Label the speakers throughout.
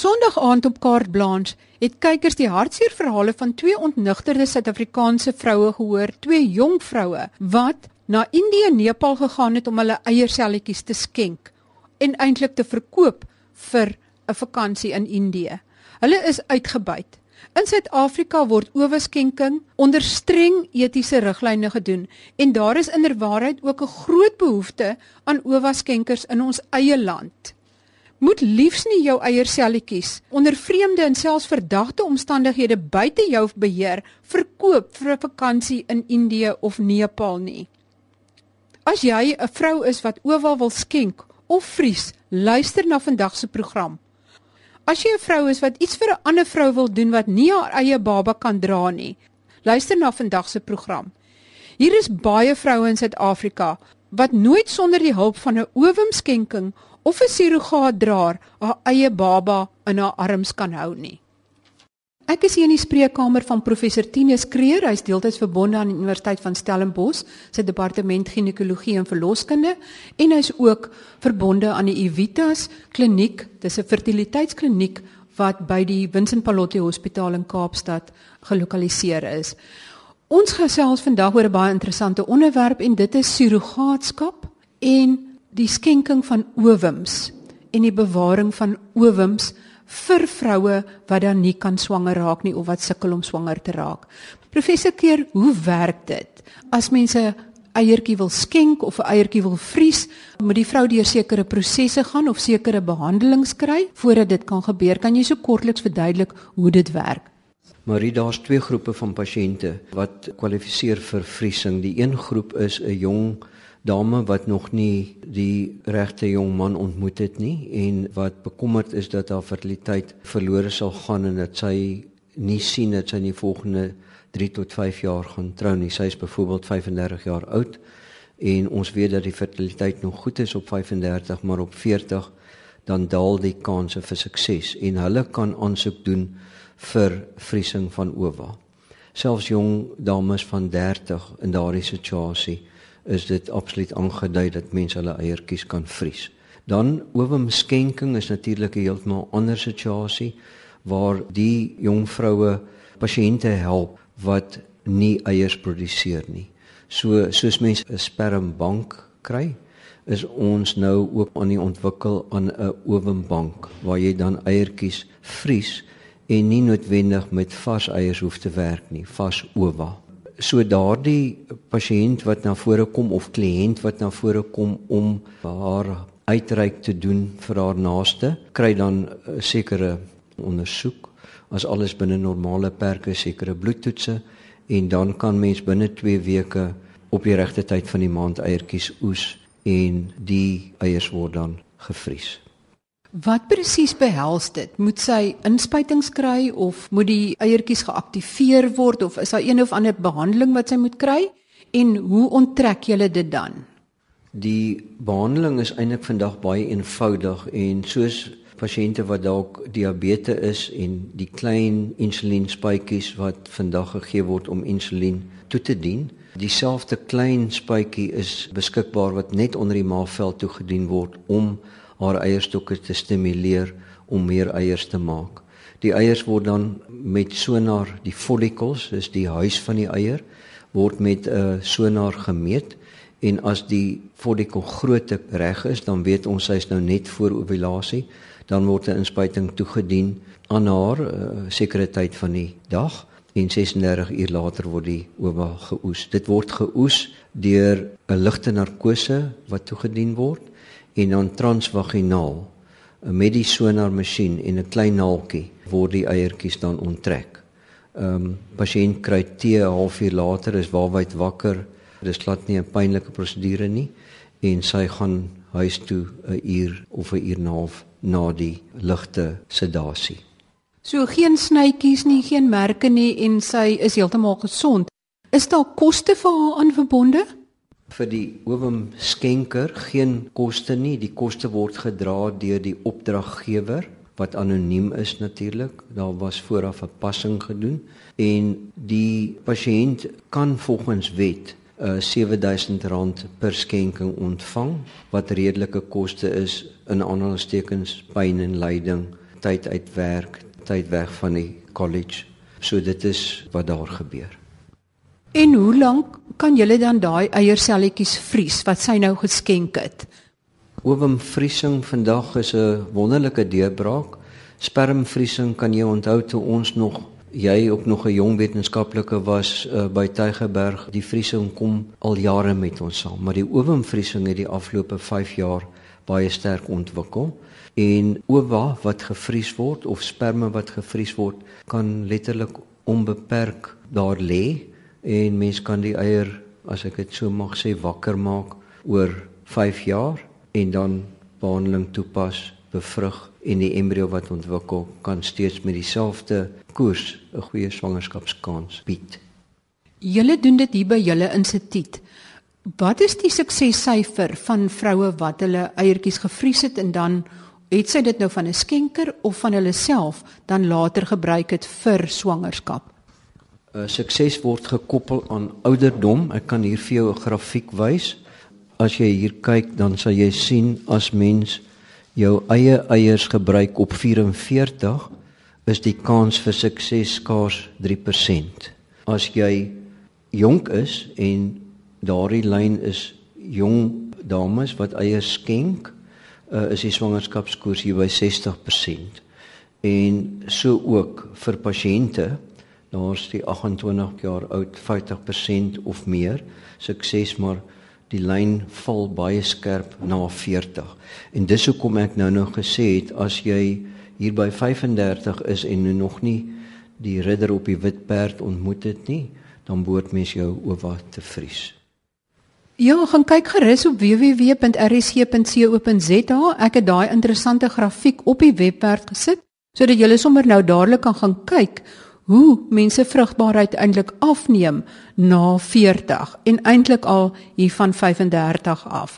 Speaker 1: Sondag aand op Kaart Blanche het kykers die hartseer verhale van twee ontnugterde Suid-Afrikaanse vroue gehoor, twee jong vroue wat na Indië en Nepal gegaan het om hulle eierselletjies te skenk en eintlik te verkoop vir 'n vakansie in Indië. Hulle is uitgebuit. In Suid-Afrika word oweskenking onder streng etiese riglyne gedoen en daar is inderwaarheid ook 'n groot behoefte aan owaskenkers in ons eie land moet liefs nie jou eierselletjies onder vreemde en selfs verdagte omstandighede buite jou beheer verkoop vir 'n vakansie in Indië of Nepal nie. As jy 'n vrou is wat oowel wil skenk of vries, luister na vandag se program. As jy 'n vrou is wat iets vir 'n ander vrou wil doen wat nie haar eie baba kan dra nie, luister na vandag se program. Hier is baie vroue in Suid-Afrika wat nooit sonder die hulp van 'n owemskenking of 'n surrogaatdraer haar eie baba in haar arms kan hou nie. Ek is hier in die spreekkamer van professor Tinus Kreer, hy's deeltyds verbonde aan die Universiteit van Stellenbosch, sy departement ginekologie en verloskunde en hy's ook verbonde aan die Evitas kliniek, dis 'n fertiliteitskliniek wat by die Vincent Pallotti Hospitaal in Kaapstad gelokaliseer is. Ons gesels vandag oor 'n baie interessante onderwerp en dit is surrogaatskap en die skenking van owums en die bewaring van owums vir vroue wat dan nie kan swanger raak nie of wat sukkel om swanger te raak. Professor Keer, hoe werk dit? As mense eiertjie wil skenk of 'n eiertjie wil vries, moet die vrou deur sekere prosesse gaan of sekere behandelings kry voordat dit kan gebeur. Kan jy so kortliks verduidelik hoe dit werk?
Speaker 2: Marie, daar's twee groepe van pasiënte wat kwalifiseer vir vriesing. Die een groep is 'n jong dame wat nog nie die regte jong man ontmoet het nie en wat bekommerd is dat haar fertiliteit verlore sal gaan en dat sy nie sien dat sy in die volgende 3 tot 5 jaar gaan trou nie. Sy is byvoorbeeld 35 jaar oud en ons weet dat die fertiliteit nog goed is op 35, maar op 40 dan daal die kanse vir sukses en hulle kan aansoek doen vir vriesing van ova. Selfs jong dames van 30 in daardie situasie is dit absoluut aangedui dat mense hulle eiertjies kan vries. Dan owemskenking is natuurlik 'n heeltemal ander situasie waar die jong vroue pasiënte help wat nie eiers produseer nie. So soos mense 'n spermbank kry, is ons nou ook aan die ontwikkel aan 'n owembank waar jy dan eiertjies vries en nie noodwendig met vars eiers hoef te werk nie, vars ova so daardie pasiënt wat na vore kom of kliënt wat na vore kom om haar uitreik te doen vir haar naaste kry dan 'n sekere ondersoek as alles binne normale perke sekere bloedtoetse en dan kan mens binne 2 weke op die regte tyd van die maand eiertjies oes en die eiers word dan gevries.
Speaker 1: Wat presies behels dit? Moet sy inspuitings kry of moet die eiertjies geaktiveer word of is daar een of ander behandeling wat sy moet kry? En hoe onttrek jy dit dan?
Speaker 2: Die behandeling is eintlik vandag baie eenvoudig en soos pasiënte wat dalk diabetes is en die klein insulienspuitjies wat vandag gegee word om insulien toe te dien, dieselfde klein spuitjie is beskikbaar wat net onder die maagvel toegedien word om haar eierstokke te stimuleer om meer eiers te maak. Die eiers word dan met sonar die follicles, dis die huis van die eier, word met 'n uh, sonar gemeet en as die follicle grootte reg is, dan weet ons sy is nou net voor ovulasie, dan word 'n inspuiting toegedien aan haar uh, sekere tyd van die dag en 36 uur later word die ova geoes. Dit word geoes deur 'n ligte narkose wat toegedien word en dan transvaginaal met die sonar masjien en 'n klein naaltjie word die eiertjies dan onttrek. Ehm um, pasiënt kry tee 'n halfuur later is waarwyd wakker. Dis glad nie 'n pynlike prosedure nie en sy gaan huis toe 'n uur of 'n uur en 'n half na die ligte sedasie.
Speaker 1: So geen snytjies nie, geen merke nie en sy is heeltemal gesond. Is daar koste vir haar aan verbonde?
Speaker 2: Vir die owem skenker geen koste nie. Die koste word gedra deur die opdraggewer wat anoniem is natuurlik. Daar was vooraf 'n passing gedoen en die pasiënt kan volgens wet uh, R7000 per skenking ontvang wat redelike koste is in aanhalingstekens pyn en lyding tyd uit werk, tyd weg van die college. So dit is wat daar gebeur.
Speaker 1: En hoe lank kan julle dan daai eierselletjies vries wat sy nou geskenk het?
Speaker 2: Oomvriesing vandag is 'n wonderlike deurbraak. Spermvriesing kan jy onthou toe ons nog jy ook nog 'n jong wetenskaplike was uh, by Tygerberg. Die vriesing kom al jare met ons saam, maar die oomvriesing het die afgelope 5 jaar baie sterk ontwikkel en owa wat gevries word of sperme wat gevries word kan letterlik onbeperk daar lê en mens kan die eier as ek dit so mag sê wakker maak oor 5 jaar en dan behandeling toepas bevrug en die embrio wat ontwikkel kan steeds met dieselfde koers 'n goeie swangerskapskans bied.
Speaker 1: Julle doen dit hier by julle instituut. Wat is die suksessyfer van vroue wat hulle eiertjies gevries het en dan het sy dit nou van 'n skenker of van hulle self dan later gebruik het vir swangerskap?
Speaker 2: Uh, Sukses word gekoppel aan ouderdom. Ek kan hier vir jou 'n grafiek wys. As jy hier kyk, dan sal jy sien as mens jou eie eiers gebruik op 44, is die kans vir sukses skaars 3%. As jy jonk is en daardie lyn is jong dames wat eiers skenk, uh, is die swangerskapskoers hier by 60%. En so ook vir pasiënte, daar's die 28 jaar oud 50% of meer sukses maar die lyn val baie skerp na 40. En dis hoekom ek nou nog gesê het as jy hier by 35 is en nou nog nie die ridder op die wit perd ontmoet het nie, dan behoort mens jou oor te vries.
Speaker 1: Ja, gaan kyk gerus op www.rsg.co.za. Ek het daai interessante grafiek op die webwerf gesit sodat julle sommer nou dadelik kan gaan kyk hoe mense vrugbaarheid eintlik afneem na 40 en eintlik al hier van 35 af.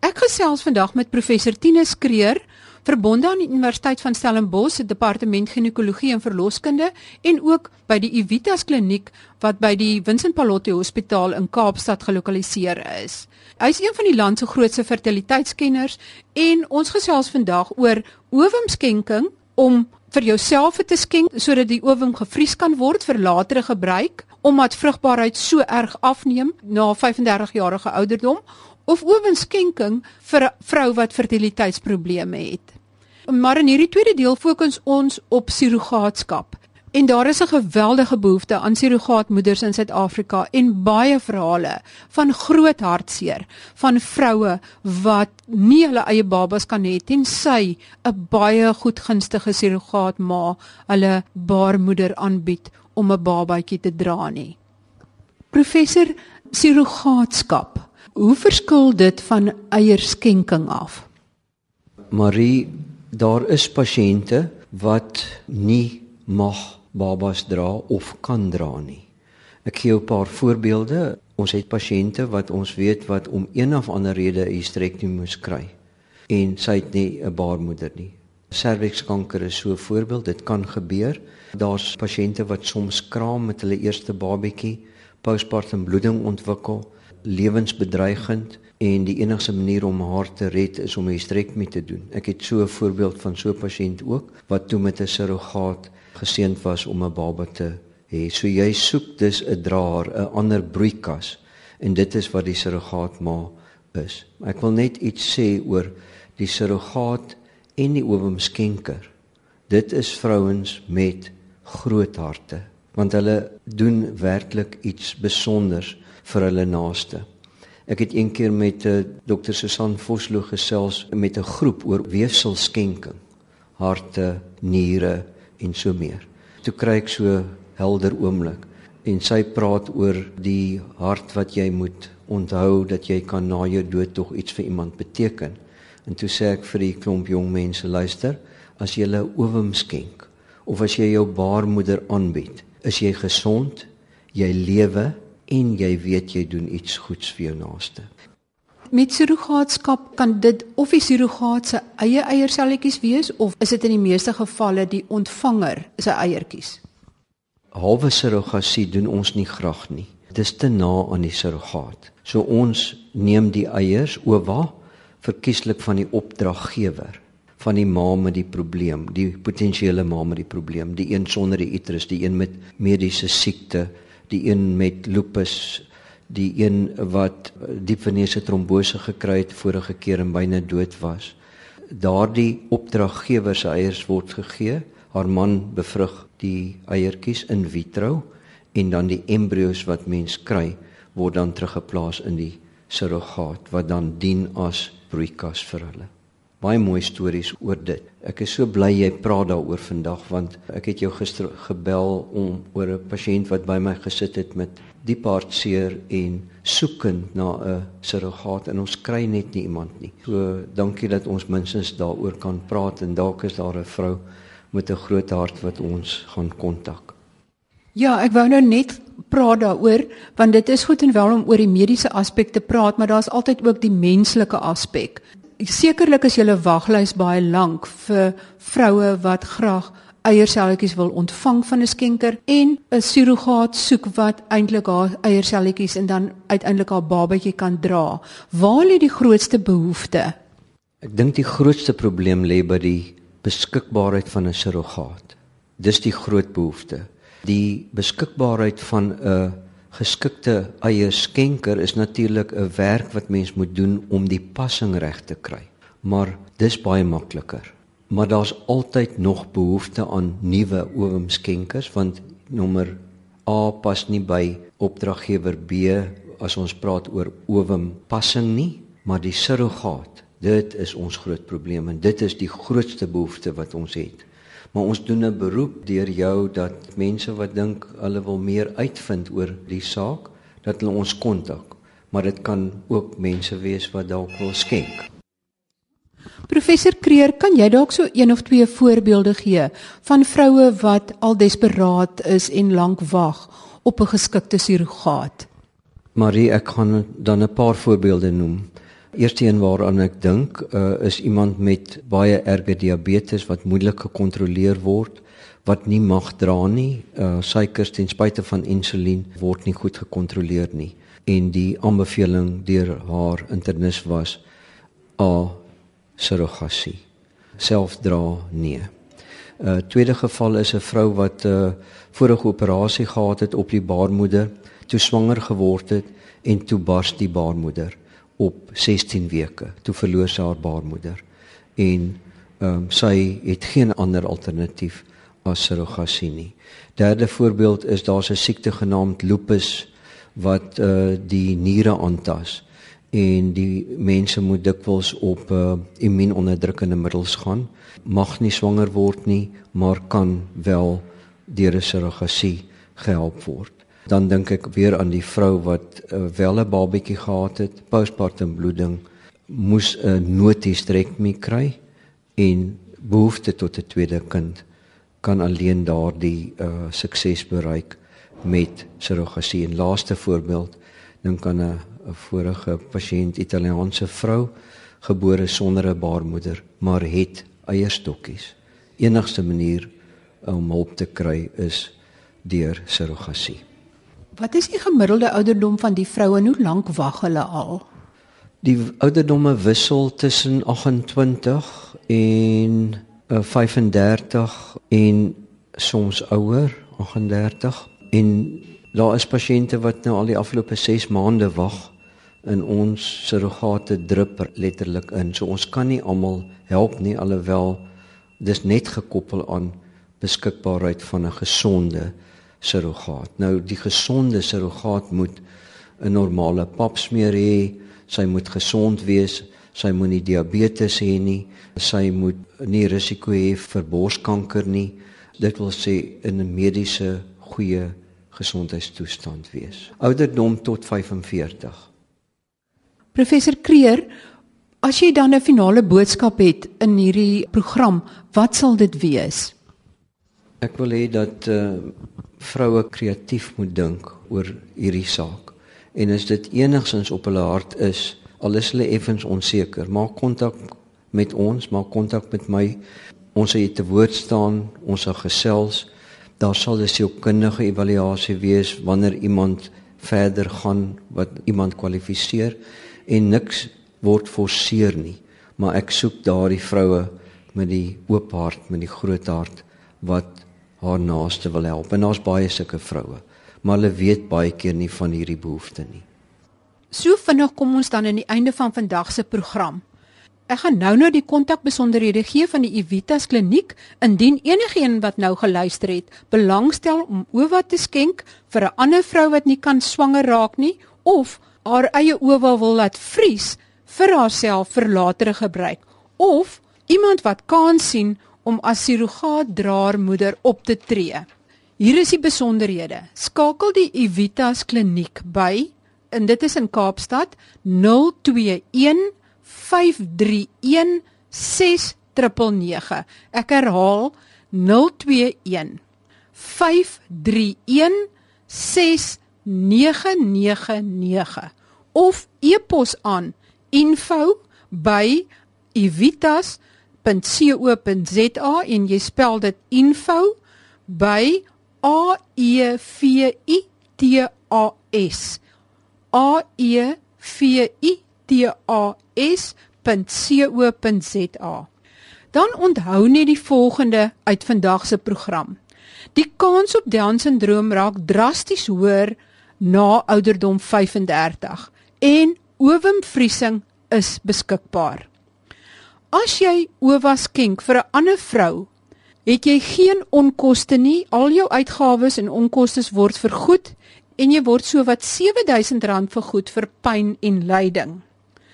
Speaker 1: Ek gesels vandag met professor Tinus Kreer verbonde aan die Universiteit van Stellenbosch se departement ginekologie en verloskunde en ook by die Evitas kliniek wat by die Vincent Pallotti Hospitaal in Kaapstad gelokaliseer is. Hy is een van die land se grootste fertiliteitskenners en ons gesels vandag oor ovumskenking om vir jouself te skenk sodat die ovum gevries kan word vir latere gebruik omdat vrugbaarheid so erg afneem na 35 jarige ouderdom of owenskenking vir 'n vrou wat fertiliteitsprobleme het. Maar in hierdie tweede deel fokus ons op surrogaatskap. En daar is 'n geweldige behoefte aan surrogaatmoeders in Suid-Afrika en baie verhale van groot hartseer van vroue wat nie hulle eie babas kan hê tensy 'n baie goedgunstige surrogaatma hulle baarmoeder aanbied om 'n babatjie te dra nie. Professor surrogaatskap Hoe verskil dit van eierskenking af?
Speaker 2: Marie, daar is pasiënte wat nie mag babas dra of kan dra nie. Ek gee 'n paar voorbeelde. Ons het pasiënte wat ons weet wat om een of ander rede 'n hysterektomie moes kry en sy het nie 'n baarmoeder nie. Servikskanker is so 'n voorbeeld, dit kan gebeur. Daar's pasiënte wat soms kraam met hulle eerste babatjie, postpartum bloeding ontwikkel lewensbedreigend en die enigste manier om haar te red is om 'n hysterektomie te doen. Ek het so 'n voorbeeld van so 'n pasiënt ook wat toe met 'n surrogaat geseënd was om 'n baba te hê. So jy soek dus 'n draer, 'n ander broeikas en dit is wat die surrogaat ma is. Ek wil net iets sê oor die surrogaat en die oomskenker. Dit is vrouens met groot harte want hulle doen werklik iets spesiaals vir hulle naaste. Ek het een keer met uh, eh, Dr. Susan Vosloo gesels met 'n groep oor weefselskenking, harte, niere en so meer. Toe kry ek so helder oomblik en sy praat oor die hart wat jy moet onthou dat jy kan na jou dood tog iets vir iemand beteken. En toe sê ek vir die klomp jong mense, luister, as jy 'n owem skenk of as jy jou baarmoeder aanbied, is jy gesond, jy lewe en jy weet jy doen iets goeds vir jou naaste.
Speaker 1: Met surrogaatskap kan dit of die surrogaat se eie eierselletjies wees of is dit in die meeste gevalle die ontvanger se eiertjies?
Speaker 2: Halwe surrogasie doen ons nie graag nie. Dit is te na aan die surrogaat. So ons neem die eiers owa verkieslik van die opdraggewer van die ma met die probleem, die potensiële ma met die probleem, die een sonder die uterus, die een met mediese siekte, die een met lupus, die een wat diepvenese trombose gekry het vorige keer en byna dood was. Daardie opdraggewer se eiers word gegee. Haar man bevrug die eiertjies in vitro en dan die embrio's wat mens kry word dan teruggeplaas in die surrogaat wat dan dien as broeikas vir hulle. Baie mooi stories oor dit. Ek is so bly jy praat daaroor vandag want ek het jou gister gebel om oor 'n pasiënt wat by my gesit het met diep hartseer en soekend na 'n surrogaat en ons kry net nie iemand nie. So dankie dat ons minstens daaroor kan praat en dalk is daar 'n vrou met 'n groot hart wat ons gaan kontak.
Speaker 1: Ja, ek wou nou net praat daaroor want dit is goed en wel om oor die mediese aspek te praat, maar daar's altyd ook die menslike aspek. Sekerlik is julle waglys baie lank vir vroue wat graag eierselletjies wil ontvang van 'n skenker en 'n surrogaat soek wat eintlik haar eierselletjies en dan uiteindelik haar babatjie kan dra. Waar lê die grootste behoefte?
Speaker 2: Ek dink die grootste probleem lê by die beskikbaarheid van 'n surrogaat. Dis die groot behoefte die beskikbaarheid van 'n geskikte eie skenker is natuurlik 'n werk wat mens moet doen om die passing reg te kry. Maar dis baie makliker. Maar daar's altyd nog behoefte aan nuwe oomskenkers want nommer A pas nie by opdraggewer B as ons praat oor oompassing nie, maar die surrogaat. Dit is ons groot probleem en dit is die grootste behoefte wat ons het. Maar ons doen 'n beroep deur jou dat mense wat dink hulle wil meer uitvind oor die saak, dat hulle ons kontak. Maar dit kan ook mense wees wat dalk wil skenk.
Speaker 1: Professor Kreer, kan jy dalk so een of twee voorbeelde gee van vroue wat al desperaat is en lank wag op 'n geskikte surrogaat?
Speaker 2: Marie, ek kan dan 'n paar voorbeelde noem. Eerste een waaraan ek dink uh, is iemand met baie erge diabetes wat moeilik gekontroleer word wat nie mag dra nie. Uh suikers ten spyte van insulien word nie goed gekontroleer nie en die aanbeveling deur haar internis was a surrogasie. Selfdra nee. 'n uh, Tweede geval is 'n vrou wat 'n uh, vorige operasie gehad het op die baarmoeder, toe swanger geword het en toe bars die baarmoeder op 16 weke toe verloor sy haar baarmoeder en ehm um, sy het geen ander alternatief as surrogasie nie. Derde voorbeeld is daar's 'n siekte genaamd lupus wat uh die niere aantas en die mense moet dikwels op uh immuunonderdrukkende middels gaan. Mag nie swanger word nie, maar kan wel deur 'n surrogasie gehelp word dan dink ek weer aan die vrou wat uh, wel 'n babatjie gehad het, postpartum bloeding, moes 'n noodhysterektomie kry en behoefte tot 'n tweede kind kan alleen daardie uh, sukses bereik met surrogasie. En laaste voorbeeld, dink aan 'n vorige pasiënt, Italiaanse vrou, gebore sonder 'n baarmoeder, maar het eierstokkies. Enigste manier om hulp te kry is deur surrogasie.
Speaker 1: Wat is die gemiddelde ouderdom van die vroue en hoe lank wag hulle al?
Speaker 2: Die ouderdomme wissel tussen 28 en uh, 35 en soms ouer, 38 en daar is pasiënte wat nou al die afgelope 6 maande wag in ons surrogate drup letterlik in. So ons kan nie almal help nie alhoewel dis net gekoppel aan beskikbaarheid van 'n gesonde surrogaat. Nou die gesonde surrogaat moet 'n normale papsmeer hê, sy moet gesond wees, sy moet nie diabetes hê nie, sy moet nie risiko hê vir borskanker nie. Dit wil sê in 'n mediese goeie gesondheidstoestand wees. Ouderdom tot 45.
Speaker 1: Professor Kreer, as jy dan 'n finale boodskap het in hierdie program, wat sal dit wees?
Speaker 2: Ek wil hê dat uh, vroue kreatief moet dink oor hierdie saak. En as dit enigsins op hulle hart is, al is hulle effens onseker, maak kontak met ons, maak kontak met my. Ons sal te woord staan, ons sal gesels. Daar sal 'n sielkundige evaluasie wees wanneer iemand verder gaan wat iemand kwalifiseer en niks word forceer nie, maar ek soek daardie vroue met die oop hart, met die groot hart wat haar naaste wil help. En daar's baie sulke vroue, maar hulle weet baie keer nie van hierdie behoefte nie.
Speaker 1: So vinnig kom ons dan aan die einde van vandag se program. Ek gaan nou nou die kontakbesonderhede gee van die Evitas kliniek indien enigiemand wat nou geluister het belangstel om owa te skenk vir 'n ander vrou wat nie kan swanger raak nie of haar eie owa wil laat vries vir haarself vir latere gebruik of iemand wat kan sien om as surrogaatdraer moeder op te tree. Hier is die besonderhede. Skakel die Evitas kliniek by en dit is in Kaapstad 021 531 6999. Ek herhaal 021 531 6999 of e-pos aan info@evitas.co.za en jy spel dit info by a e v i t a s a e v i t a s.co.za. Dan onthou net die volgende uit vandag se program. Die kans op Down-sindroom raak drasties hoër na ouderdom 35 en ovumvriesing is beskikbaar. As jy owa skenk vir 'n ander vrou, het jy geen onkoste nie. Al jou uitgawes en onkoste word vergoed en jy word sowat R7000 vergoed vir pyn en lyding.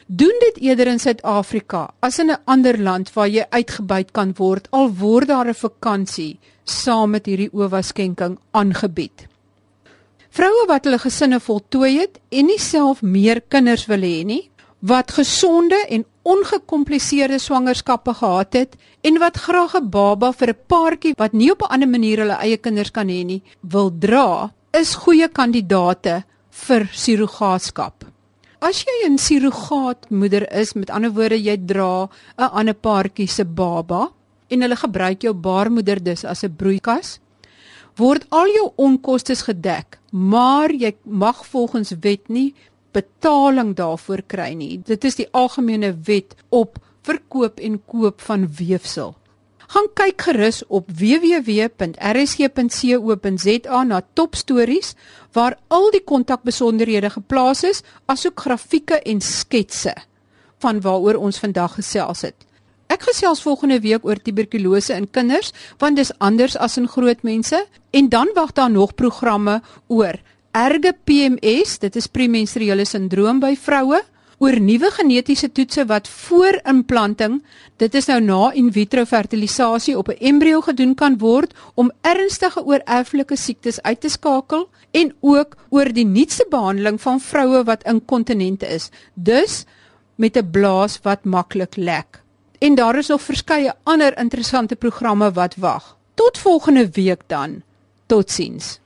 Speaker 1: Doen dit eerder in Suid-Afrika as in 'n ander land waar jy uitgebuit kan word al word daar 'n vakansie saam met hierdie owa skenking aangebied. Vroue wat hulle gesinne voltooi het en nie self meer kinders wil hê nie, wat gesonde en ongekompliseerde swangerskappe gehad het en wat graag 'n baba vir 'n paartjie wat nie op 'n ander manier hulle eie kinders kan hê nie, wil dra, is goeie kandidate vir surrogaatskap. As jy 'n surrogaatmoeder is, met ander woorde jy dra 'n ander paartjie se baba en hulle gebruik jou baarmoeder dus as 'n broeikas, word al jou onkoste gedek, maar jy mag volgens wet nie betaling daarvoor kry nie. Dit is die algemene wet op verkoop en koop van weefsel. Gaan kyk gerus op www.rsg.co.za na top stories waar al die kontakbesonderhede geplaas is, asook grafieke en sketse van waaroor ons vandag gesels het. Ek gesels volgende week oor tuberkulose in kinders, want dis anders as in groot mense en dan wag daar nog programme oor erge PMS, dit is premenstruele sindroom by vroue oor nuwe genetiese toetse wat voor implanting, dit is nou na in vitro fertilisasie op 'n embrio gedoen kan word om ernstige oorerflike siektes uit te skakel en ook oor die nuutste behandeling van vroue wat inkontinente is. Dus met 'n blaas wat maklik lek. En daar is nog verskeie ander interessante programme wat wag. Tot volgende week dan. Totsiens.